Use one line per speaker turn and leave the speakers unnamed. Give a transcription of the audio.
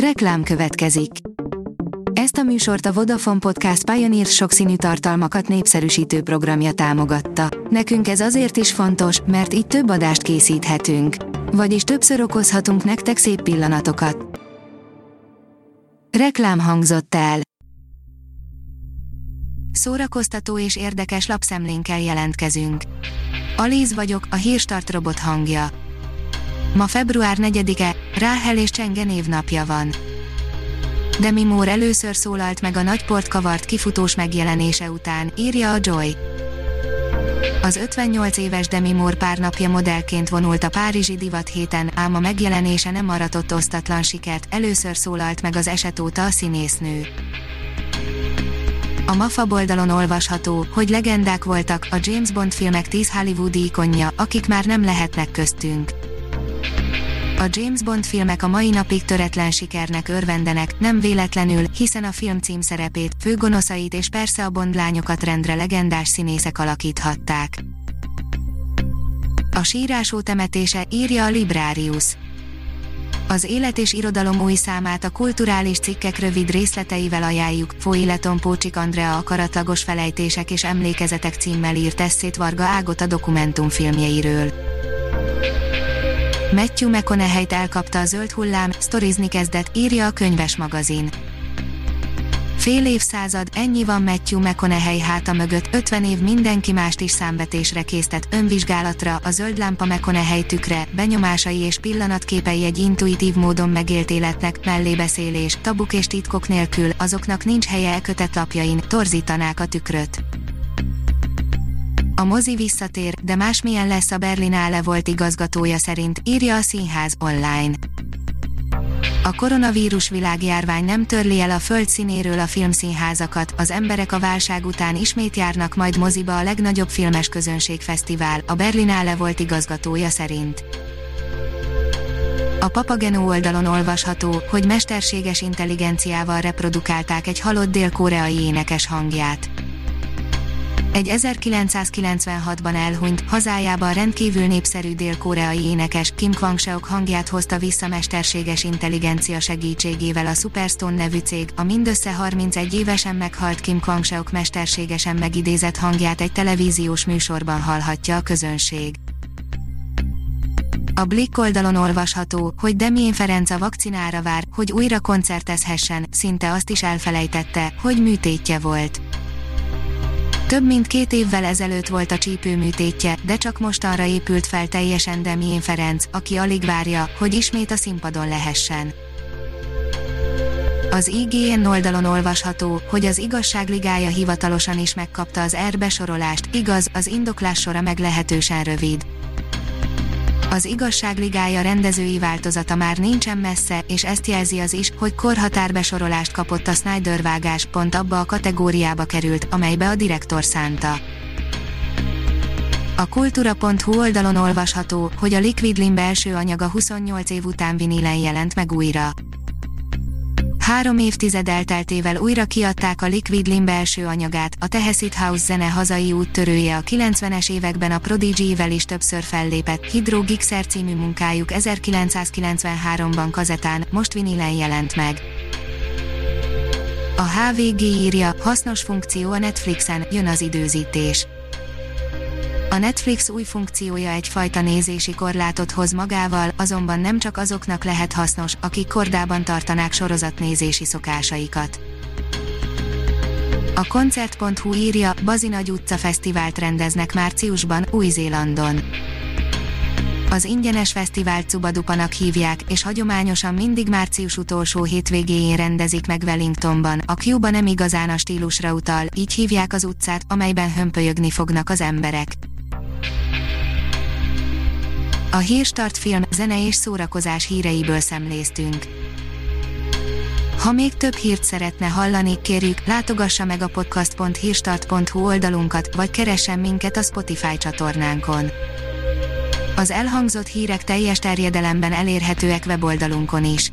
Reklám következik. Ezt a műsort a Vodafone Podcast Pioneer sokszínű tartalmakat népszerűsítő programja támogatta. Nekünk ez azért is fontos, mert így több adást készíthetünk. Vagyis többször okozhatunk nektek szép pillanatokat. Reklám hangzott el. Szórakoztató és érdekes lapszemlénkkel jelentkezünk. Alíz vagyok, a hírstart robot hangja. Ma február 4-e, Ráhel és Csenge névnapja van. Demi Moore először szólalt meg a nagy port kavart kifutós megjelenése után, írja a Joy. Az 58 éves Demi Moore pár napja modellként vonult a Párizsi Divat héten, ám a megjelenése nem maratott osztatlan sikert, először szólalt meg az eset óta a színésznő. A MAFA oldalon olvasható, hogy legendák voltak a James Bond filmek 10 Hollywoodi ikonja, akik már nem lehetnek köztünk. A James Bond filmek a mai napig töretlen sikernek örvendenek, nem véletlenül, hiszen a film címszerepét, főgonoszait és persze a Bond lányokat rendre legendás színészek alakíthatták. A sírásó temetése, írja a Librarius. Az Élet és Irodalom új számát a kulturális cikkek rövid részleteivel ajánljuk, Foileton Pócsik Andrea akaratlagos felejtések és emlékezetek címmel írt eszét Varga Ágot a dokumentumfilmjeiről. Matthew McConaughey-t elkapta a zöld hullám, sztorizni kezdett, írja a könyves magazin. Fél évszázad, ennyi van Matthew McConaughey háta mögött, 50 év mindenki mást is számvetésre késztet, önvizsgálatra, a zöld lámpa McConaughey tükre, benyomásai és pillanatképei egy intuitív módon megélt életnek, mellébeszélés, tabuk és titkok nélkül, azoknak nincs helye e kötet lapjain, torzítanák a tükröt. A mozi visszatér, de másmilyen lesz a Berlinale volt igazgatója szerint, írja a színház online. A koronavírus világjárvány nem törli el a föld színéről a filmszínházakat, az emberek a válság után ismét járnak majd moziba a legnagyobb filmes közönségfesztivál, a Berlinale volt igazgatója szerint. A Papageno oldalon olvasható, hogy mesterséges intelligenciával reprodukálták egy halott dél-koreai énekes hangját egy 1996-ban elhunyt, hazájában rendkívül népszerű dél-koreai énekes Kim Kwang-seok hangját hozta vissza mesterséges intelligencia segítségével a Superstone nevű cég, a mindössze 31 évesen meghalt Kim Kwang-seok mesterségesen megidézett hangját egy televíziós műsorban hallhatja a közönség. A Blick oldalon olvasható, hogy Demien Ferenc a vakcinára vár, hogy újra koncertezhessen, szinte azt is elfelejtette, hogy műtétje volt. Több mint két évvel ezelőtt volt a csípőműtétje, de csak mostanra épült fel teljesen Demien Ferenc, aki alig várja, hogy ismét a színpadon lehessen. Az IGN oldalon olvasható, hogy az igazságligája hivatalosan is megkapta az R besorolást, igaz, az indoklás sora meglehetősen rövid. Az igazságligája rendezői változata már nincsen messze, és ezt jelzi az is, hogy korhatárbesorolást kapott a Snyder vágás, pont abba a kategóriába került, amelybe a direktor szánta. A kultúra.hu oldalon olvasható, hogy a Liquid Limb első anyaga 28 év után vinilen jelent meg újra. Három évtized elteltével újra kiadták a Liquid Limb első anyagát, a Tehesit House zene hazai úttörője a 90-es években a Prodigy-vel is többször fellépett, Hydro Gixer című munkájuk 1993-ban kazetán, most vinilen jelent meg. A HVG írja, hasznos funkció a Netflixen, jön az időzítés a Netflix új funkciója egyfajta nézési korlátot hoz magával, azonban nem csak azoknak lehet hasznos, akik kordában tartanák sorozatnézési szokásaikat. A koncert.hu írja, Bazinagy utca fesztivált rendeznek márciusban, Új-Zélandon. Az ingyenes fesztivált Cubadupanak hívják, és hagyományosan mindig március utolsó hétvégéjén rendezik meg Wellingtonban. A Cuba nem igazán a stílusra utal, így hívják az utcát, amelyben hömpölyögni fognak az emberek. A Hírstart film, zene és szórakozás híreiből szemléztünk. Ha még több hírt szeretne hallani, kérjük, látogassa meg a podcast.hírstart.hu oldalunkat, vagy keressen minket a Spotify csatornánkon. Az elhangzott hírek teljes terjedelemben elérhetőek weboldalunkon is.